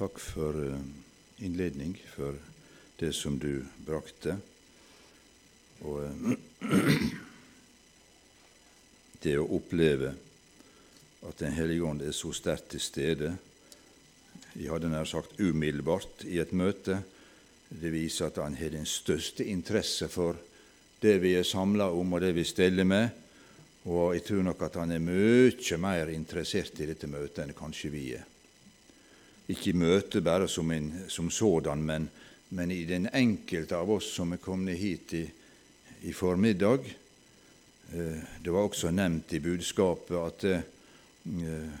Takk for eh, innledning, for det som du brakte. Og eh, det å oppleve at Den hellige ånd er så sterkt til stede, jeg hadde nær sagt umiddelbart i et møte, det viser at han har den største interesse for det vi er samla om, og det vi steller med. Og jeg tror nok at han er mye mer interessert i dette møtet enn kanskje vi er ikke i møtet bare som, en, som sådan, men, men, i den enkelte av oss som er kommet hit i, i formiddag. Eh, det var også nevnt i budskapet at eh,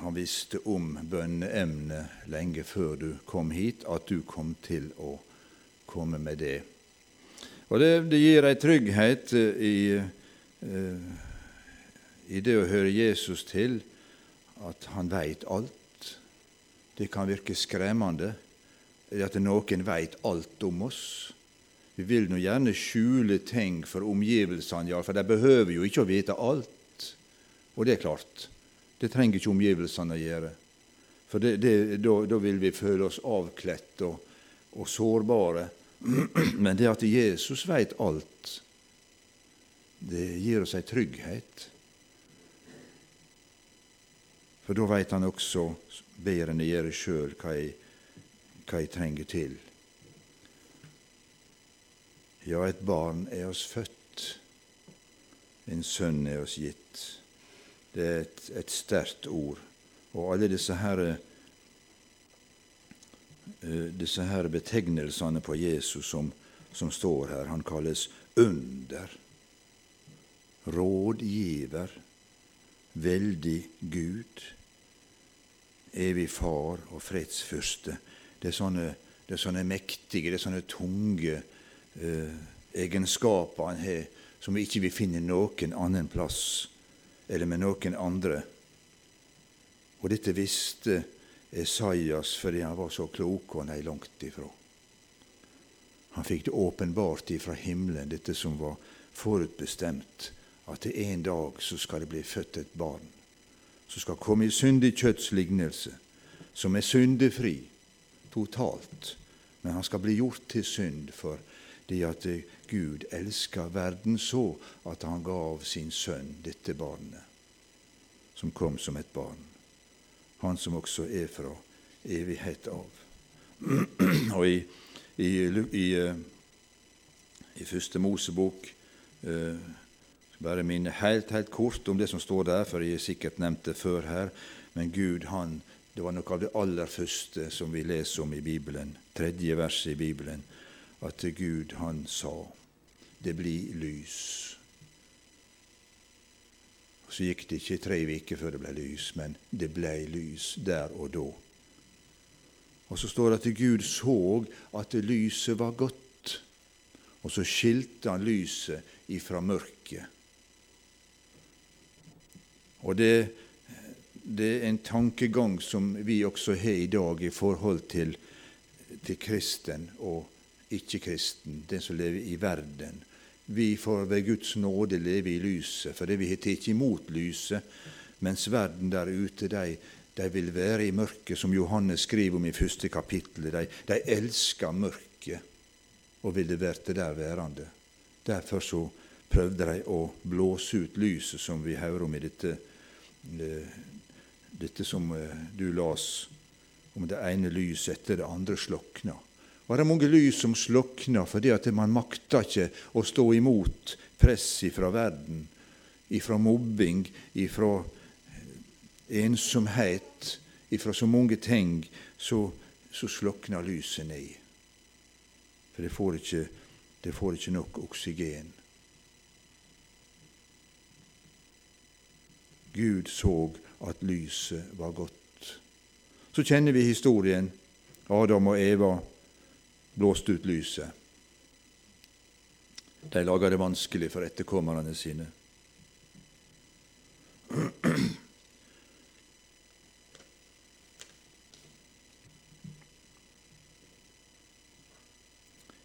han visste om bønneemnet lenge før du kom hit, at du kom til å komme med det. Og Det, det gir ei trygghet eh, i, i det å høre Jesus til, at han veit alt det kan virke skremmende at noen veit alt om oss. Vi vil nå gjerne skjule ting for omgivelsene, for de behøver jo ikke å vite alt. Og det er klart, det trenger ikke omgivelsene å gjøre. For da vil vi føle oss avkledt og, og sårbare. Men det at Jesus veit alt, det gir oss ei trygghet. For da veit han også bedre enn jeg gjør sjøl, hva, hva jeg trenger til. Ja, et barn er oss født, en sønn er oss gitt. Det er et, et sterkt ord. Og alle disse her, uh, disse her betegnelsene på Jesus som, som står her, han kalles under, rådgiver, veldig Gud, evig far og fredsfyrste. Det er sånne, det er sånne mektige, det er sånne tunge eh, egenskaper han har, som vi ikke vil finne noen annen plass eller med noen andre. Og dette visste Esaias fordi han var så klok og nei langt ifra. Han fikk det åpenbart ifra himmelen, dette som var forutbestemt, at en dag så skal det bli født et barn som skal komme i syndig kjøtts lignelse, som er syndefri totalt, men han skal bli gjort til synd for det at Gud elsker verden så at han gav sin sønn dette barnet, som kom som et barn, han som også er fra evighet av. Og i, i, i, eh, i første Mosebok eh, bare minne helt, helt kort om det som står der, for jeg har sikkert nevnt det før her. Men Gud, han, det var noe av det aller første som vi leser om i Bibelen, tredje verset i Bibelen, at Gud, han sa det blir lys. Så gikk det ikke tre uker før det ble lys, men det ble lys der og da. Og så står det at Gud så at lyset var godt, og så skilte han lyset ifra mørket. Og det, det, er en tankegang som vi også har i dag i forhold til, til kristen og ikke-kristen, den som lever i verden. Vi får ved Guds nåde leve i lyset, fordi vi har tatt imot lyset, mens verden der ute, de, de vil være i mørket, som Johannes skriver om i første kapittel. De, de elsker mørket og ville vært der værende. Derfor så prøvde de å blåse ut lyset, som vi hører om i dette dette som eh, du las om det ene lyset etter det andre slokna. Var det mange lys som slokna fordi at man makta ikke å stå imot press ifra verden, ifra mobbing, ifra eh, ensomhet, ifra så mange ting, så, så slokna lyset ned. For det får ikke, det får ikke nok oksygen. Gud så at lyset var godt. Så kjenner vi historien. Adam og Eva blåste ut lyset. De laga det vanskelig for etterkommerne sine.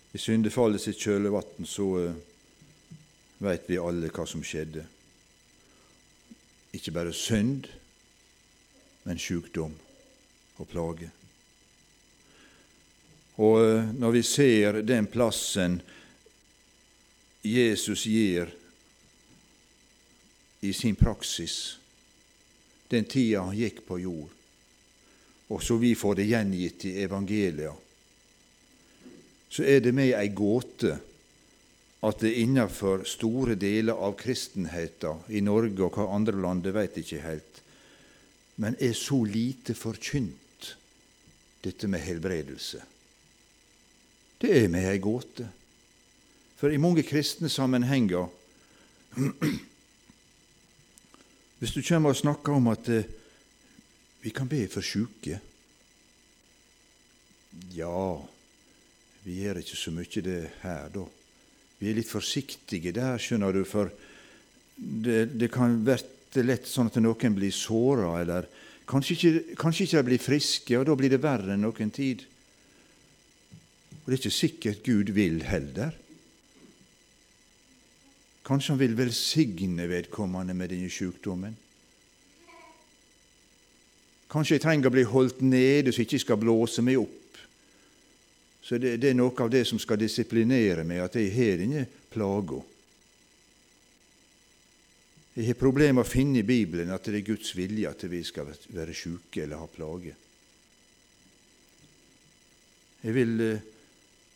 I syndefallet sitt kjølvann så uh, veit vi alle hva som skjedde. Ikke bare synd, men sykdom og plage. Og eh, når vi ser den plassen Jesus gir i sin praksis, den tida han gikk på jord, og så vi får det gjengitt i evangelia, så er det meg ei gåte at det innenfor store deler av kristenheten i Norge og hva andre land, det veit ikke helt, men er så lite forkynt, dette med helbredelse. Det er meg ei gåte. For i mange kristne sammenhenger Hvis du kommer og snakker om at eh, vi kan be for sjuke Ja, vi gjør ikke så mye det her, da. Vi er litt forsiktige der, skjønner du, for det, det kan være lett sånn at noen blir såra, eller kanskje ikke, kanskje ikke de blir friske, og da blir det verre enn noen tid. Og det er ikke sikkert Gud vil heller. Kanskje han vil velsigne vedkommende med denne sykdommen. Kanskje jeg trenger å bli holdt nede så jeg ikke skal blåse meg opp. Så det, det, er noe av det som skal disiplinere meg, at jeg har denne plaga. Jeg har problemer med å finne i Bibelen at det er Guds vilje at vi skal være syke eller ha plager. Jeg vil, eh,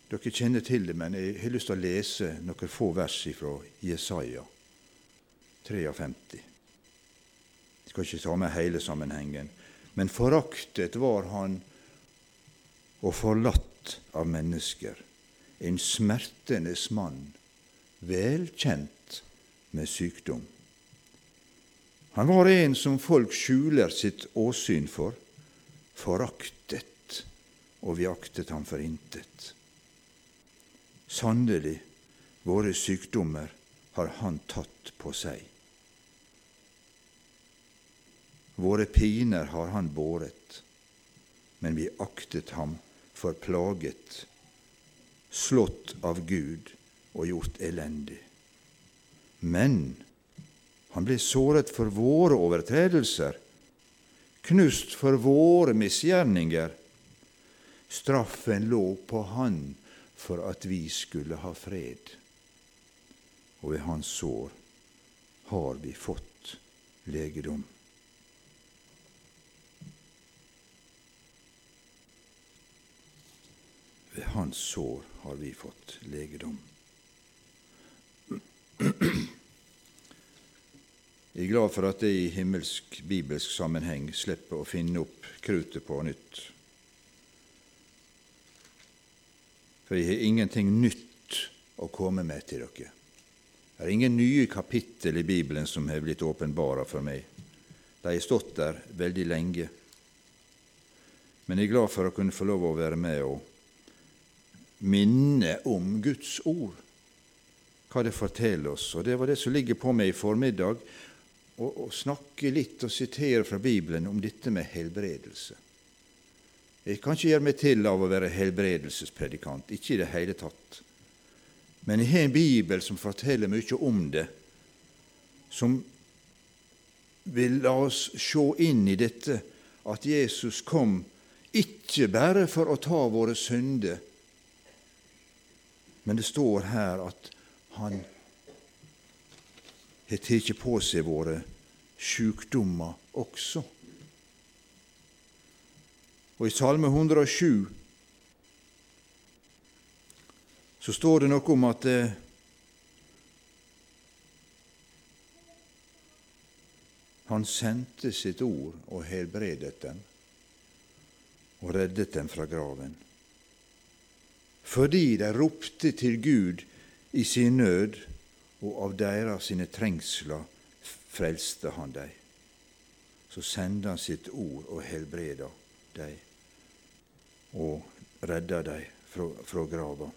Dere kjenner til det, men jeg har lyst til å lese noen få vers fra Jesaja 53. Jeg skal ikke ta med hele sammenhengen. Men foraktet var han og forlatt av mennesker, en smertenes mann, vel kjent med sykdom. Han var en som folk skjuler sitt åsyn for, foraktet, og vi aktet ham for intet. Sannelig, våre sykdommer har han tatt på seg. Våre piner har han båret, men vi aktet ham forplaget, slått av Gud og gjort elendig. Men han ble såret for våre overtredelser, knust for våre misgjerninger. Straffen lå på Han for at vi skulle ha fred. Og ved Hans sår har vi fått legedom. Ved hans sår har vi fått legedom. Jeg er glad for at jeg i himmelsk bibelsk sammenheng slipper å finne opp krutet på nytt. For jeg har ingenting nytt å komme med til dere. Det er ingen nye kapittel i Bibelen som har blitt åpenbara for meg. De har stått der veldig lenge. Men jeg er glad for å kunne få lov å være med og minne om Guds ord, hva det forteller oss. Og Det var det som ligger på meg i formiddag, å, snakke litt og sitere fra Bibelen om dette med helbredelse. Jeg kan ikke gjøre meg til av å være helbredelsespredikant, ikke i det hele tatt. Men jeg har en bibel som forteller mye om det, som vil la oss se inn i dette at Jesus kom ikke bare for å ta våre synder, men det står her at han har tatt på seg våre sjukdommer også. Og i Salme 107 så står det noe om at eh, han sendte sitt ord og helbredet dem og reddet dem fra graven fordi de ropte til Gud i sin nød, og av deres sine trengsler frelste han dem. Så sendte han sitt ord og helbreda dem, og redda dem fra, fra grava.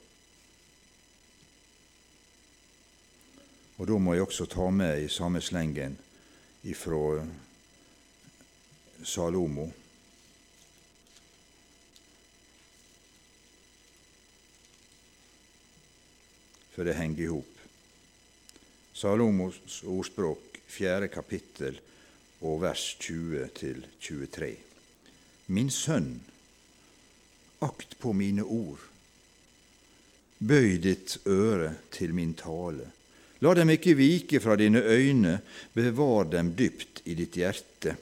Og da må jeg også ta med i samme slengen ifra Salomo for det henger i hop. Salomos ordspråk, fjerde kapittel og vers 20 23. Min sønn, akt på mine ord. Bøy ditt øre til min tale. La dem ikke vike fra dine øyne, bevar dem dypt i ditt hjerte.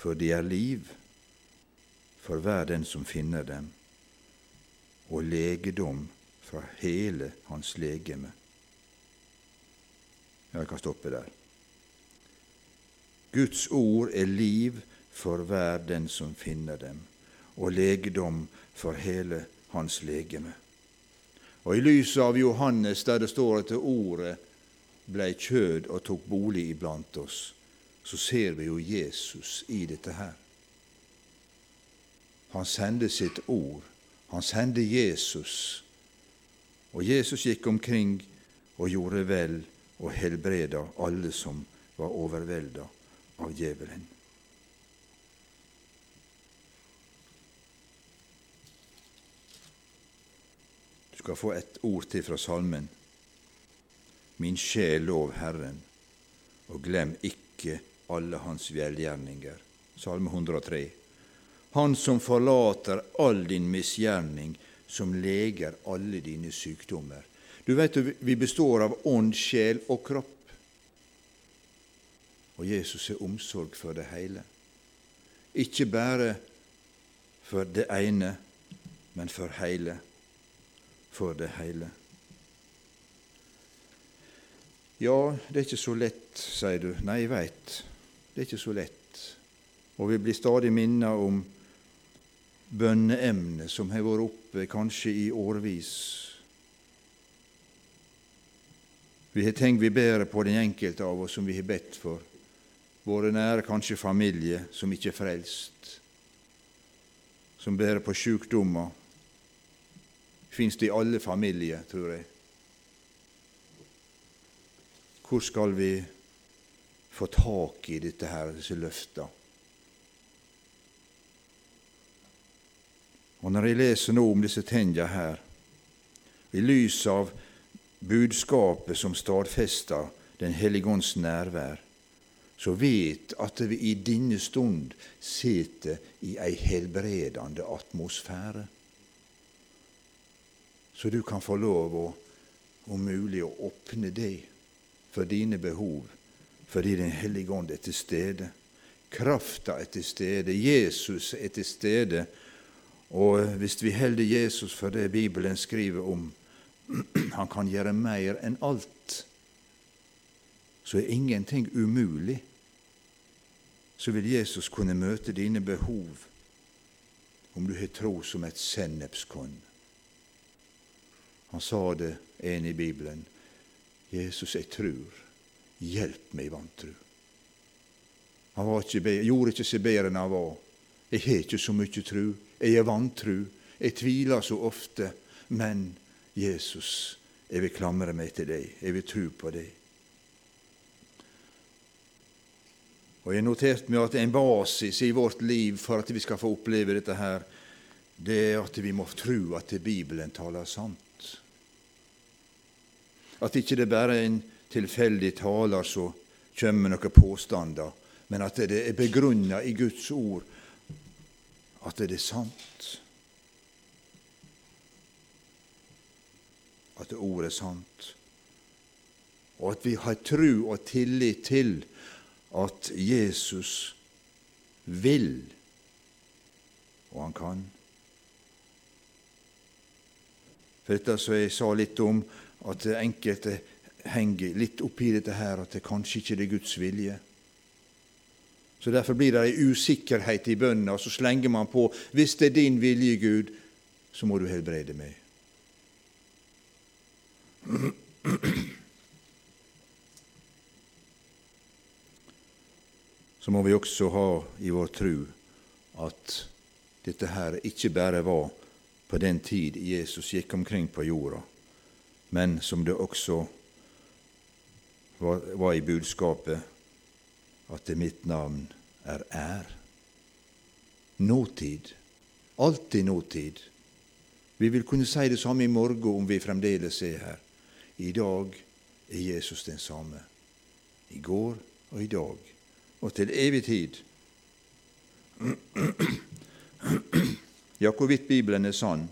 For de er liv for hver den som finner dem, og legedom fra hele hans legeme. Jeg kan stoppe der. Guds ord er liv for hver den som finner dem, og legedom for hele hans legeme. Og i lyset av Johannes, der det står at ordet blei kjød og tok bolig iblant oss, så ser vi jo Jesus i dette her. Han sendte sitt ord. Han sendte Jesus. Og Jesus gikk omkring og gjorde vel og helbreda alle som var overvelda av djevelen. Du skal få et ord til fra salmen. Min sjel lov Herren, og glem ikke alle hans velgjerninger. Salme 103. Han som forlater all din misgjerning, som leger alle dine sykdommer. Du vet vi består av ånd, sjel og kropp. Og Jesus har omsorg for det hele. Ikke bare for det ene, men for hele for det hele. Ja, det er ikke så lett, sier du. Nei, jeg veit, det er ikke så lett. Og vi blir stadig minnet om bønneemnet som har vært oppe kanskje i årvis. Vi har tenkt vi bedre på den enkelte av oss som vi har bedt for. Våre nære, kanskje familie, som ikke er frelst, som bærer på sjukdommer, fins det i alle familier, tror jeg. Hvor skal vi få tak i dette her, disse løfta? Og når jeg leser nå om disse tingene her, i lys av budskapet som stadfester Den hellige ånds nærvær, så vet at vi i denne stund sitter i ei helbredende atmosfære så du kan få lov å, om mulig, å åpne det for dine behov, fordi Den hellige ånd er til stede. Krafta er til stede. Jesus er til stede. Og hvis vi holder Jesus for det Bibelen skriver om, han kan gjøre mer enn alt, så er ingenting umulig. Så vil Jesus kunne møte dine behov om du har tro som et sennepskorn. Han sa det en i Bibelen. Jesus, jeg trur. Hjelp meg, vantru. Han ikke, gjorde ikke seg bedre enn han var. Jeg har ikke så mye tru. Jeg er vantru. Jeg tviler så ofte. Men Jesus, jeg vil klamre meg til deg. Jeg vil tru på deg. Og Jeg har notert meg at en basis i vårt liv for at vi skal få oppleve dette, her, det er at vi må tro at Bibelen taler sant. At ikke det bare er en tilfeldig taler som kommer med noen påstander, men at det er begrunna i Guds ord, at det er sant. At det ordet er sant. Og at vi har tru og tillit til at Jesus vil, og han kan. For dette som jeg sa litt om, at enkelte henger litt oppi dette her, at det kanskje ikke er Guds vilje. Så Derfor blir det ei usikkerhet i bønna, og så slenger man på 'Hvis det er din vilje, Gud, så må du helbrede meg'. Så må vi også ha i vår tro at dette her ikke bare var på den tid Jesus gikk omkring på jorda, men som det også var, var i budskapet, at det mitt navn er ær. Nåtid. Alltid nåtid. Vi vil kunne si det samme i morgen om vi fremdeles er her. I dag er Jesus den samme. I går og i dag og til evig tid. Ja, hvorvidt Bibelen er sann.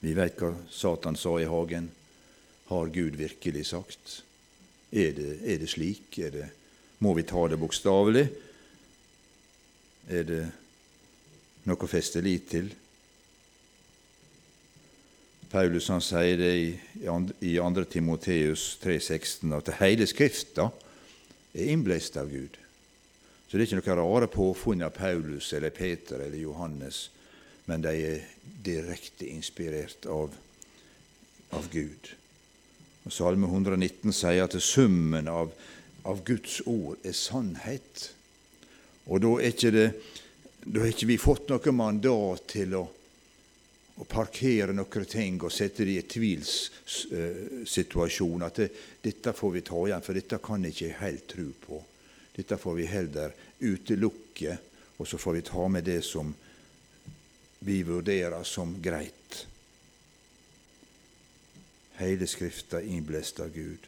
Vi veit hva Satan sa i hagen. Har Gud virkelig sagt? Er det, er det slik? Er det, må vi ta det bokstavelig? Er det noe å feste lit til? Paulus han sier det i, i 2. Timoteus 3,16 at hele Skrifta er innblest av Gud. Så det er ikke noe rare påfunn av Paulus eller Peter eller Johannes, men de er direkte inspirert av, av Gud. Og Salme 119 sier at summen av, av Guds ord er sannhet. Og da er ikke det da har ikke vi fått noe mandat til å å parkere noen ting og sette det i en tvilssituasjon. At det, 'dette får vi ta igjen, for dette kan jeg ikke helt tro på'. Dette får vi heller utelukke, og så får vi ta med det som vi vurderer som greit. Hele Skrifta innblest av Gud,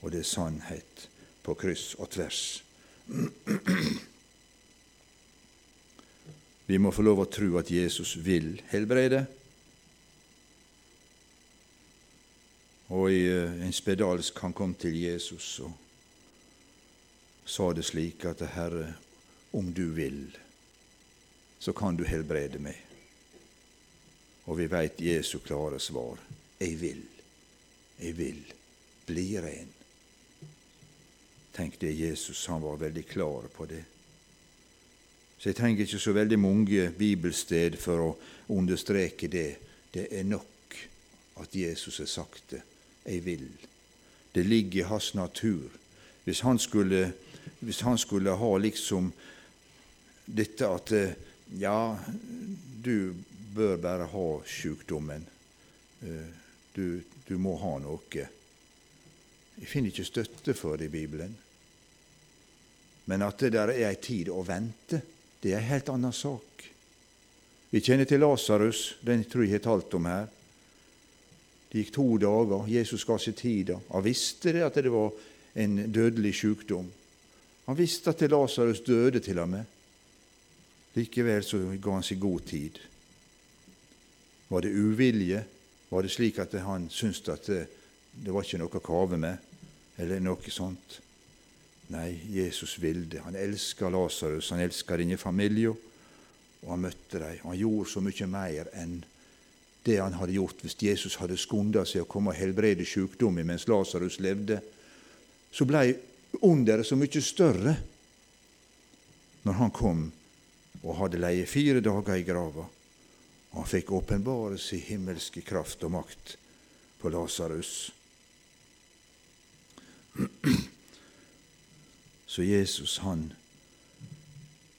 og det er sannhet på kryss og tvers. Vi må få lov å tro at Jesus vil helbrede. Og eh, en spedalsk han kom til Jesus og sa det slik at 'Herre, om du vil, så kan du helbrede meg'. Og vi veit Jesu klare svar. 'Jeg vil. Jeg vil. Bli ren'. Tenk det, Jesus han var veldig klar på det. Så jeg trenger ikke så veldig mange bibelsted for å understreke det. Det er nok at Jesus har sagt det jeg vil. Det ligger i hans natur. Hvis han skulle, hvis han skulle ha liksom dette at ja, du bør bare ha sykdommen. Du, du må ha noe. Jeg finner ikke støtte for det i Bibelen. Men at det der er ei tid å vente, det er ei helt annen sak. Vi kjenner til Lasarus, den tror jeg har talt om her. Det gikk to dager. Jesus ga seg tid. Han visste det at det var en dødelig sykdom. Han visste at Lasarus døde til og med. Likevel så ga han seg god tid. Var det uvilje? Var det slik at han syntes at det, det var ikke noe å kave med, eller noe sånt? Nei, Jesus ville det. Han elska Lasarus, han elska denne familien, og han møtte dem. Han gjorde så mye mer enn det han hadde gjort hvis Jesus hadde skunda seg å komme og helbrede sykdommen mens Lasarus levde, så blei underet så mye større når han kom og hadde leie fire dager i grava. Og han fikk åpenbare sin himmelske kraft og makt på Lasarus. Så Jesus, han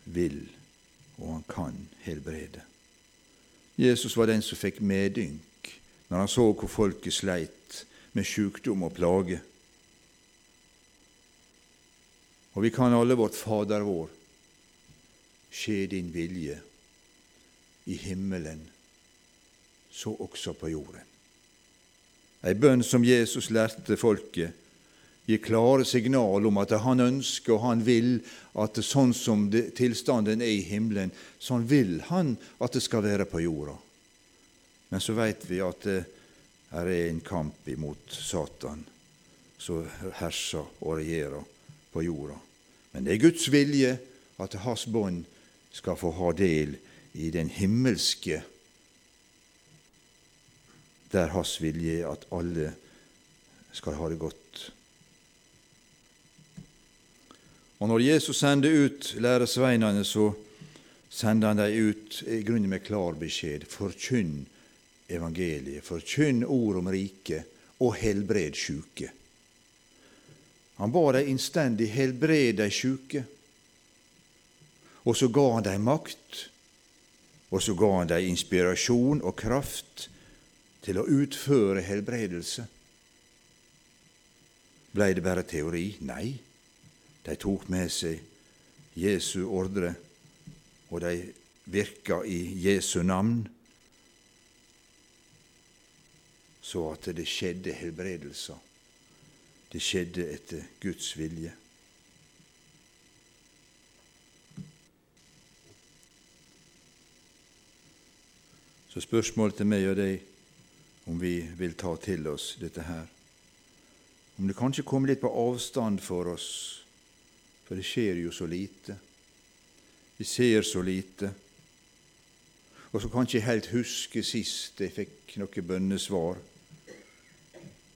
vil, og han kan helbrede. Jesus var den som fikk medynk når han så hvor folket sleit med sykdom og plage. Og vi kan alle vårt Fader vår, skje din vilje i himmelen, så også på jorden. Ei bønn som Jesus lærte folket gir klare signal om at han ønsker og han vil at sånn som det, tilstanden er i himmelen, sånn vil han at det skal være på jorda. Men så veit vi at det er en kamp imot Satan, som herser og regjerer på jorda. Men det er Guds vilje at hans bånd skal få ha del i den himmelske, der hans vilje er at alle skal ha det godt. Og når Jesus sender ut læresveinene, så sender han dem ut i grunnen med klar beskjed. Forkynn evangeliet. Forkynn ord om riket, og helbred sjuke. Han ba dem innstendig helbrede de sjuke. Og så ga han dem makt, og så ga han dem inspirasjon og kraft til å utføre helbredelse. Blei det bare teori? Nei. De tok med seg Jesu ordre, og de virka i Jesu navn, så at det skjedde helbredelser. Det skjedde etter Guds vilje. Så spørsmålet til meg og deg om vi vil ta til oss dette her. Om det kanskje kommer litt på avstand for oss, for det skjer jo så lite. Vi ser så lite. Og så kan ikke helt huske sist jeg fikk noe bønnesvar.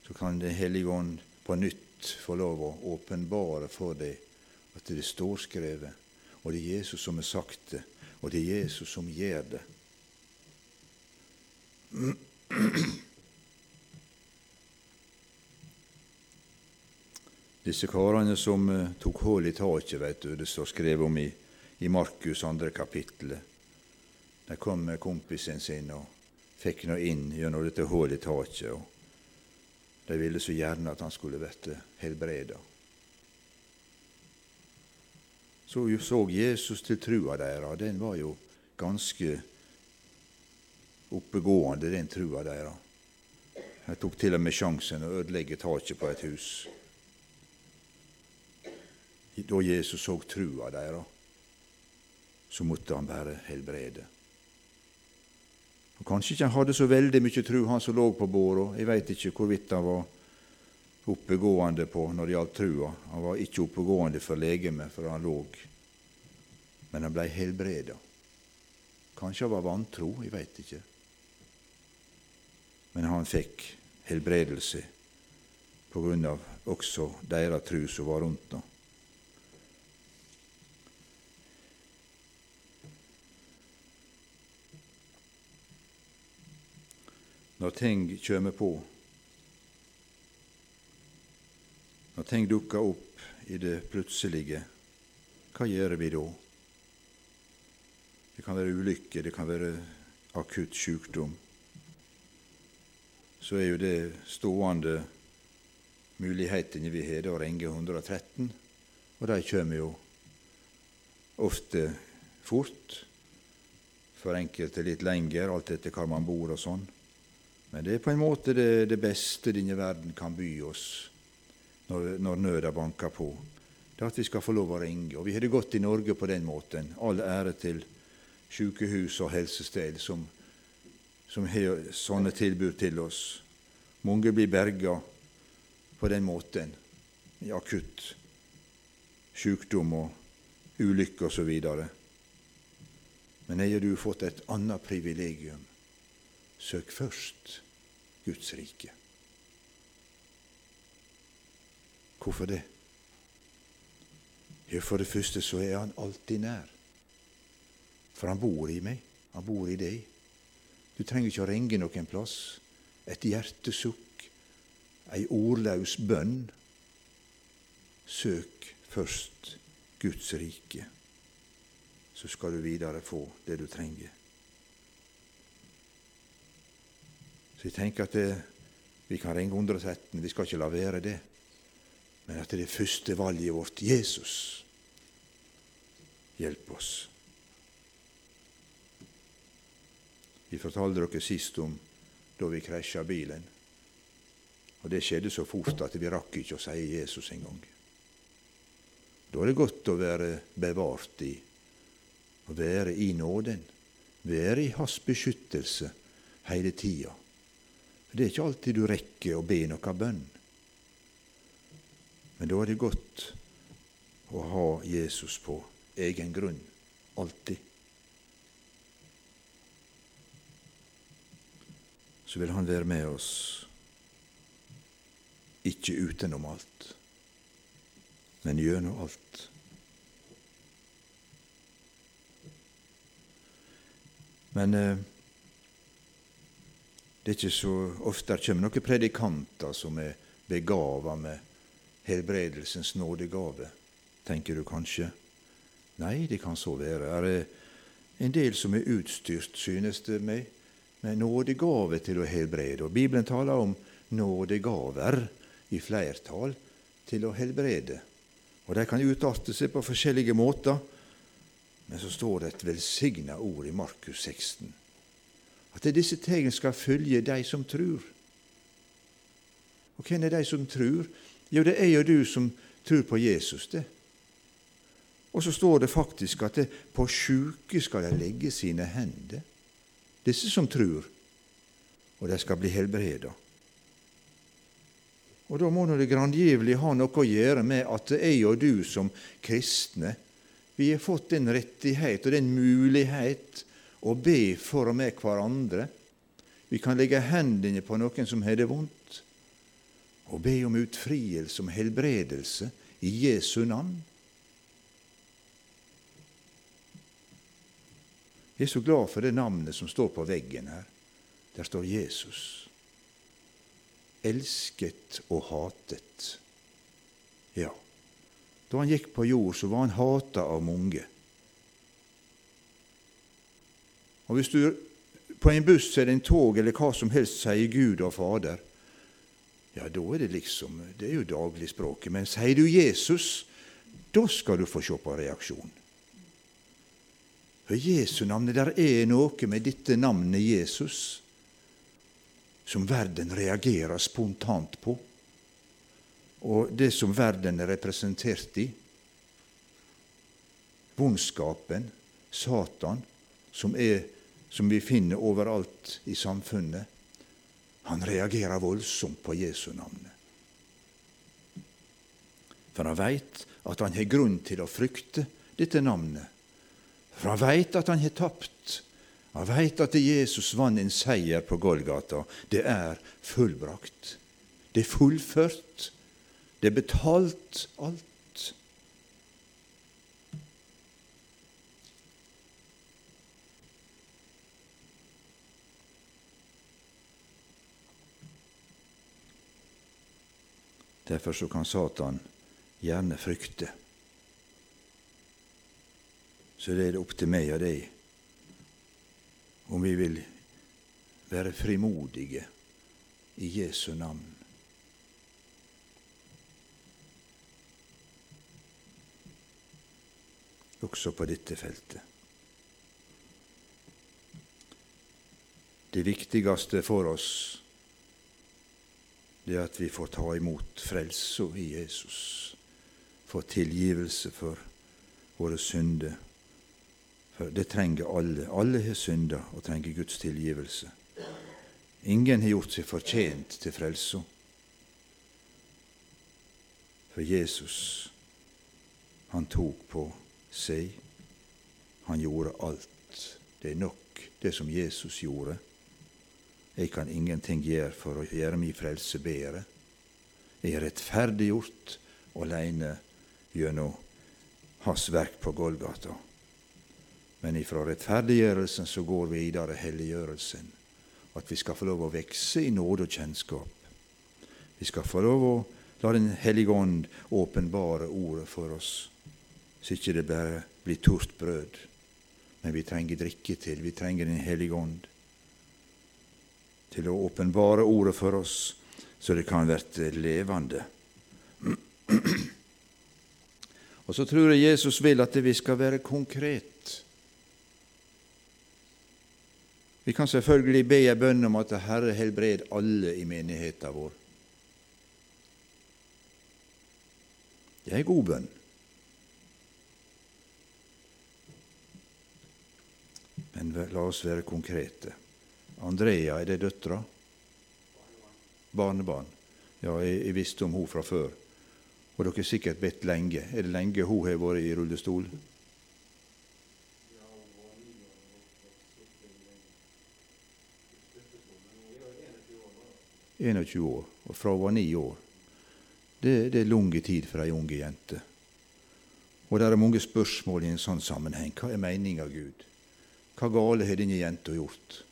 Så kan Den hellige ånd på nytt få lov å åpenbare for deg at det står skrevet, og det er Jesus som har sagt det, og det er Jesus som gjør det. Disse karene som uh, tok hull i taket, vet du, det står skrevet om i, i Markus andre kapittel. De kom med kompisen sin og fikk nå inn gjennom dette hullet i taket. og De ville så gjerne at han skulle bli helbreda. Så så Jesus til trua deres. Den var jo ganske oppegående, den trua deres. Jeg tok til og med sjansen å ødelegge taket på et hus. Da Jesus så trua deres, så måtte han bare helbrede. Og Kanskje ikke han hadde så veldig mye tru, han som lå på båra. Jeg veit ikke hvorvidt han var oppegående på når det gjaldt trua. Han var ikke oppegående for legemet, for han lå. Men han blei helbreda. Kanskje han var vantro, jeg veit ikke. Men han fikk helbredelse på grunn av også deres tru som var rundt ham. når ting kjem på, når ting dukker opp i det plutselige, hva gjør vi da? Det kan være ulykke, det kan være akutt sykdom. Så er jo det stående mulighetene vi har, å ringe 113, og de kommer jo ofte fort, for enkelte litt lenger, alt etter hvor man bor og sånn. Men det er på en måte det, det beste denne verden kan by oss når, når nøda banker på. Det er at vi skal få lov å ringe. Og vi har det godt i Norge på den måten. All ære til sykehus og helsested som, som har sånne tilbud til oss. Mange blir berga på den måten i akutt sykdom og ulykke osv. Men har du fått et annet privilegium. Søk først Guds rike. Hvorfor det? Jo, for det første så er han alltid nær. For han bor i meg. Han bor i deg. Du trenger ikke å ringe noen plass. Et hjertesukk, ei ordløs bønn. Søk først Guds rike, så skal du videre få det du trenger. Så jeg tenker at det, vi kan ringe 113, vi skal ikke la være det. Men at det er første valget vårt Jesus. Hjelp oss. Vi fortalte dere sist om da vi krasja bilen. Og det skjedde så fort at vi rakk ikke å si Jesus engang. Da er det godt å være bevart i, å være i nåden, være i Hans beskyttelse hele tida. Det er ikke alltid du rekker å be noe bønn. Men da er det godt å ha Jesus på egen grunn. Alltid. Så vil Han være med oss, ikke utenom alt, men gjennom alt. Men eh, det er ikke så ofte det kommer noen predikanter som er begava med helbredelsens nådegave, tenker du kanskje. Nei, det kan så være. Er det en del som er utstyrt, synes det meg, med nådegave til å helbrede. Og Bibelen taler om nådegaver i flertall til å helbrede. Og De kan utarte seg på forskjellige måter, men så står det et velsigna ord i Markus 16 at disse tegn skal følge de som tror. Og hvem er de som tror? Jo, det er jo du som tror på Jesus, det. Og så står det faktisk at det, på sjuke skal de legge sine hender. Disse som tror, og de skal bli helbreda. Og da må nå det grangivelig ha noe å gjøre med at jeg og du som kristne, vi har fått den rettighet og den mulighet å be for og med hverandre. Vi kan legge hendene på noen som har det vondt, og be om utfrielse, om helbredelse, i Jesu navn. Jeg er så glad for det navnet som står på veggen her. Der står Jesus. Elsket og hatet. Ja, da han gikk på jord, så var han hata av mange. Og Hvis du på en buss eller en tog eller hva som helst sier Gud og Fader, ja, da er det liksom Det er jo dagligspråket. Men sier du Jesus, da skal du få se på reaksjon. For Jesu navnet, der er noe med dette navnet Jesus som verden reagerer spontant på, og det som verden er representert i. Vondskapen, Satan, som, er, som vi finner overalt i samfunnet. Han reagerer voldsomt på Jesu navnet. For han veit at han har grunn til å frykte dette navnet. For han veit at han har tapt. Han veit at Jesus vant en seier på Golgata. Det er fullbrakt. Det er fullført. Det er betalt alt. Derfor så kan Satan gjerne frykte. Så det er det opp til meg og deg om vi vil være frimodige i Jesu navn. Også på dette feltet. Det viktigste for oss det er at vi får ta imot frelsa i Jesus, få tilgivelse for våre synder. For det trenger alle. Alle har synda og trenger Guds tilgivelse. Ingen har gjort seg fortjent til frelsa. For Jesus, han tok på seg. Han gjorde alt. Det er nok, det som Jesus gjorde. Jeg kan ingenting gjøre for å gjøre min frelse bedre. Jeg er rettferdiggjort alene gjennom Hans verk på Golgata. Men ifra rettferdiggjørelsen så går vi videre helliggjørelsen. At vi skal få lov å vekse i nåde og kjennskap. Vi skal få lov å la Den hellige ånd åpenbare ordet for oss, så ikke det bare blir tort brød. Men vi trenger drikke til. Vi trenger Den hellige ånd til å åpenbare ordet for oss, så det kan bli levende. Og så tror jeg Jesus vil at vi skal være konkret. Vi kan selvfølgelig be en bønn om at Herre helbred alle i menigheten vår. Det er en god bønn. Men la oss være konkrete. Andrea, er det døtra? Barnebarn. Ja, jeg, visste om hun fra før. Og dere har sikkert bedt lenge. Er det lenge hun har vært i rullestol? 21 år, og fra hun var ni år. Det, det er lang tid for ei unge jente. Og det er mange spørsmål i en sånn sammenheng. Hva er meninga, Gud? Hva gale har denne jenta gjort?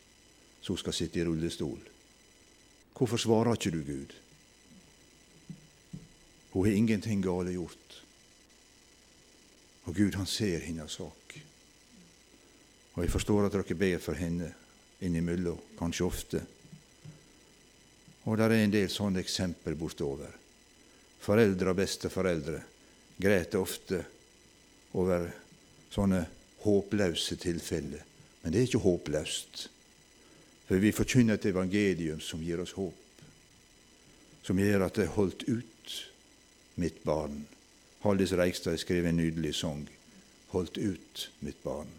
som skal sitte i rullestol. Hvorfor svarer ikke du Gud? Hun har ingenting gale gjort. Og Gud, han ser hennes sak. Og jeg forstår at dere ber for henne innimellom, kanskje ofte. Og det er en del sånne eksempel bortover. Foreldre og besteforeldre græter ofte over sånne håpløse tilfeller. Men det er ikke håpløst. For vi forkynner et evangelium som gir oss håp, som gjør at det er holdt ut, mitt barn. Haldis Reigstad skrev en nydelig sang. Holdt ut, mitt barn.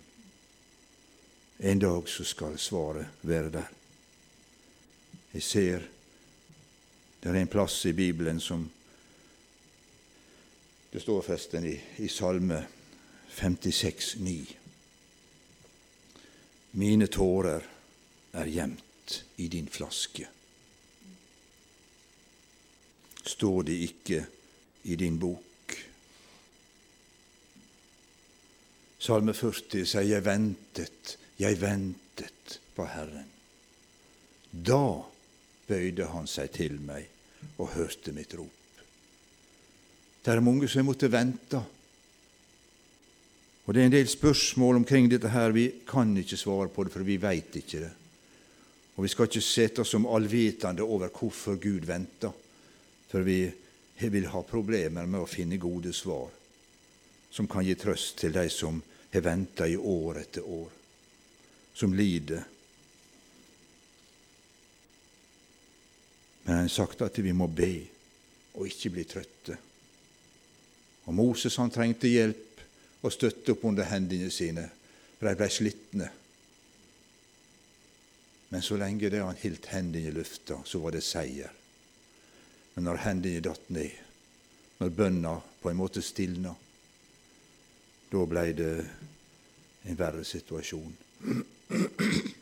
En dag så skal svaret være der. Jeg ser det er en plass i Bibelen som det står festen i, i Salme 56, 9. Mine tårer er gjemt i din flaske. Står de ikke i din bok? Salme 40 sier 'Jeg ventet, jeg ventet på Herren'. Da bøyde han seg til meg og hørte mitt rop. Det er mange som har måttet vente. Og Det er en del spørsmål omkring dette her. Vi kan ikke svare på det, for vi veit ikke det. Og Vi skal ikke sette oss som allvitende over hvorfor Gud venter, for vi vil ha problemer med å finne gode svar som kan gi trøst til de som har venta i år etter år, som lider Men han har sagt at vi må be og ikke bli trøtte. Og Moses han trengte hjelp og støtte opp under hendene sine, for de ble slitne. Men så lenge det han holdt hendene i lufta, så var det seier. Men når hendene datt ned, når bønna på en måte stilna, da blei det en verre situasjon.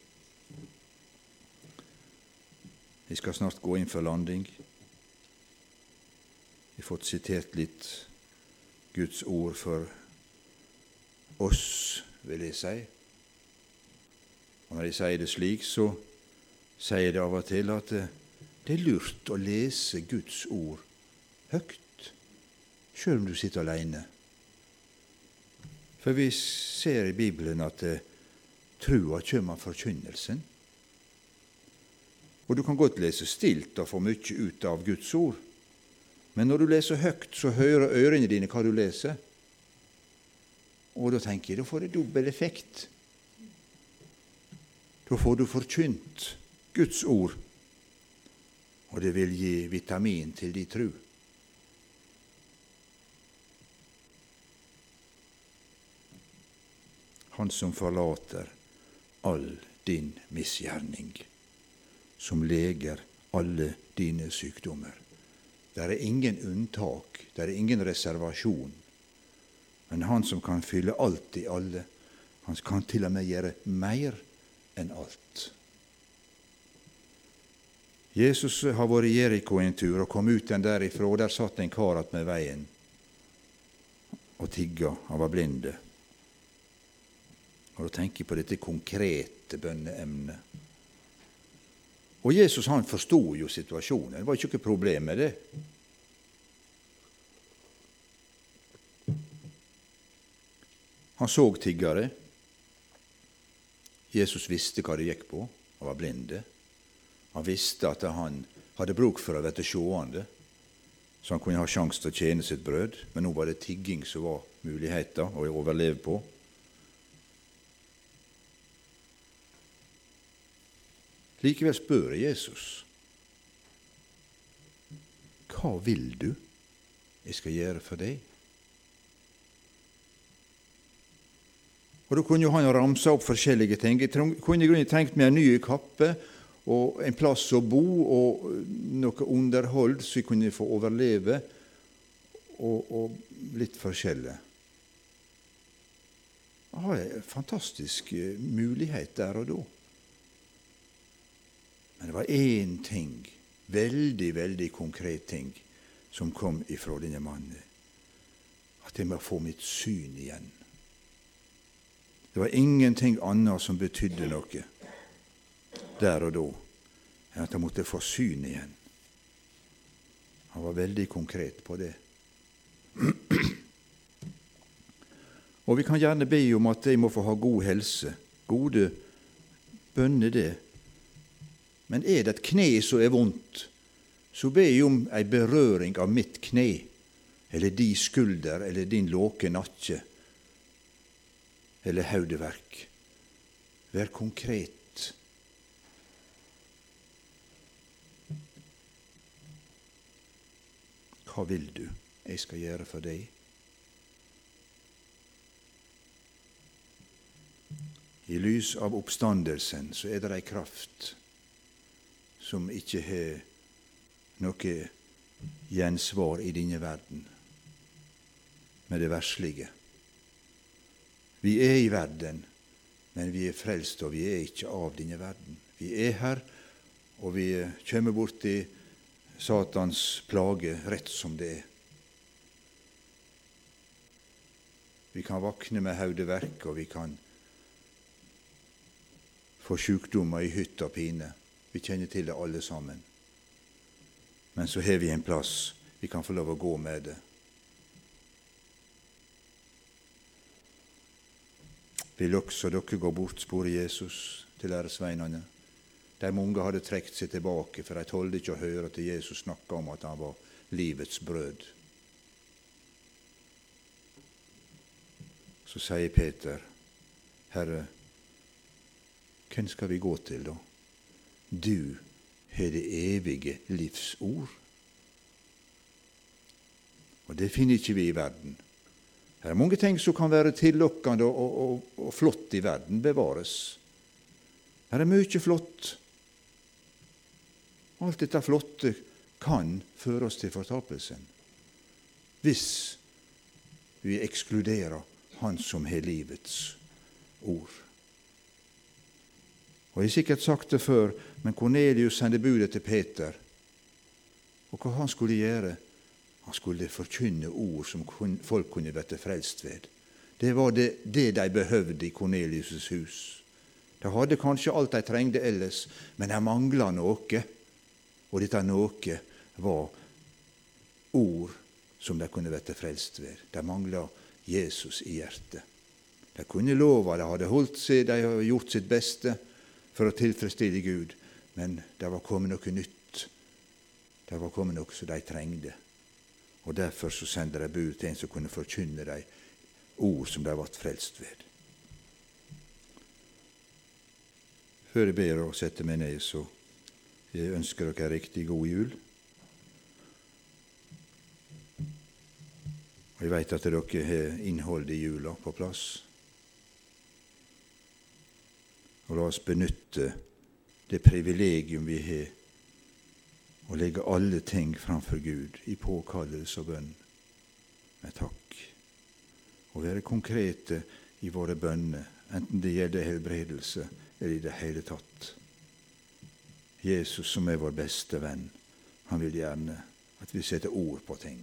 Vi skal snart gå inn for landing. Vi har fått sitert litt Guds ord for oss, vil jeg si. Og Når jeg sier det slik, så sier jeg det av og til at det er lurt å lese Guds ord høyt, sjøl om du sitter alene. For vi ser i Bibelen at trua kjem av forkynnelsen. Og du kan godt lese stilt og få mye ut av Guds ord. Men når du leser høyt, så hører ørene dine hva du leser. Og da tenker jeg da får det dobbel effekt. Da får du forkynt Guds ord, og det vil gi vitamin til din tru. Han som forlater all din misgjerning som leger alle dine sykdommer. Det er ingen unntak, det er ingen reservasjon. Men Han som kan fylle alt i alle, han kan til og med gjøre mer enn alt. Jesus har vært i Jeriko en tur og kom ut den derifra, og der satt en kar med veien og tigga. Han var blinde. Og Da tenker jeg på dette konkrete bønneemnet. Og Jesus han forsto jo situasjonen. Det var ikke noe problem med det. Han så tiggere. Jesus visste hva det gikk på. Han var blinde. Han visste at han hadde bruk for å bli seende, så han kunne ha sjanse til å tjene sitt brød. Men nå var det tigging som var muligheten å overleve på. Likevel spør Jesus hva vil du jeg skal gjøre for deg? Og Da kunne jo han ramsa opp forskjellige ting. Jeg kunne i grunnen tenkt meg en ny kappe og en plass å bo og noe underhold så jeg kunne få overleve, og, og litt forskjellig. Jeg har en fantastisk eh, mulighet der og da. Men det var én ting, veldig, veldig konkret ting, som kom ifra denne mannen. At jeg må få mitt syn igjen. Det var ingenting annet som betydde noe der og da enn at jeg måtte få syn igjen. Han var veldig konkret på det. Og vi kan gjerne be om at jeg må få ha god helse. Gode bønner, det. Men er det et kne som er vondt, så ber jeg om ei berøring av mitt kne, eller di skulder, eller din låke nakke, eller hodeverk. Vær konkret. Hva vil du jeg skal gjøre for deg? I lys av oppstandelsen så er det ei kraft som ikke har noe gjensvar i denne verden med det verslige. Vi er i verden, men vi er frelst, og vi er ikke av denne verden. Vi er her, og vi kommer borti Satans plage rett som det er. Vi kan våkne med hodeverk, og vi kan få sykdommer i hytt og pine. Vi kjenner til det alle sammen. Men så har vi en plass vi kan få lov å gå med det. Vil også dere gå bort, spore Jesus til læresveinene. De mange hadde trukket seg tilbake, for de tålte ikke å høre til Jesus snakke om at han var livets brød. Så sier Peter, Herre, hvem skal vi gå til, da? Du har det evige livs ord. Og det finner ikke vi i verden. Det er mange ting som kan være tillokkende og, og, og, flott i verden, bevares. Her er mye flott. Alt dette flotte kan føre oss til fortapelsen hvis vi ekskluderer Han som har livets ord. Og Jeg har sikkert sagt det før, men Kornelius sendte budet til Peter. Og hva han skulle gjøre? Han skulle forkynne ord som folk kunne bli frelst ved. Det var det, det de behøvde i Kornelius' hus. De hadde kanskje alt de trengte ellers, men de mangla noe. Og dette noe var ord som de kunne bli frelst ved. De mangla Jesus i hjertet. De kunne lova, de hadde holdt seg, de hadde gjort sitt beste for å tilfredsstille Gud, men det var kommet noe nytt. Det var kommet noe som de trengte. Og Derfor så sender de bud til en som kunne forkynne dem ord som de ble frelst ved. Før jeg ber og setter meg ned, så jeg ønsker dere en riktig god jul. Og Jeg veit at dere har innholdet i jula på plass. Og la oss benytte det privilegium vi har å legge alle ting framfor Gud i påkallelse og bønn med takk. Å være konkrete i våre bønner, enten det gjelder helbredelse eller i det hele tatt. Jesus, som er vår beste venn, han vil gjerne at vi setter ord på ting.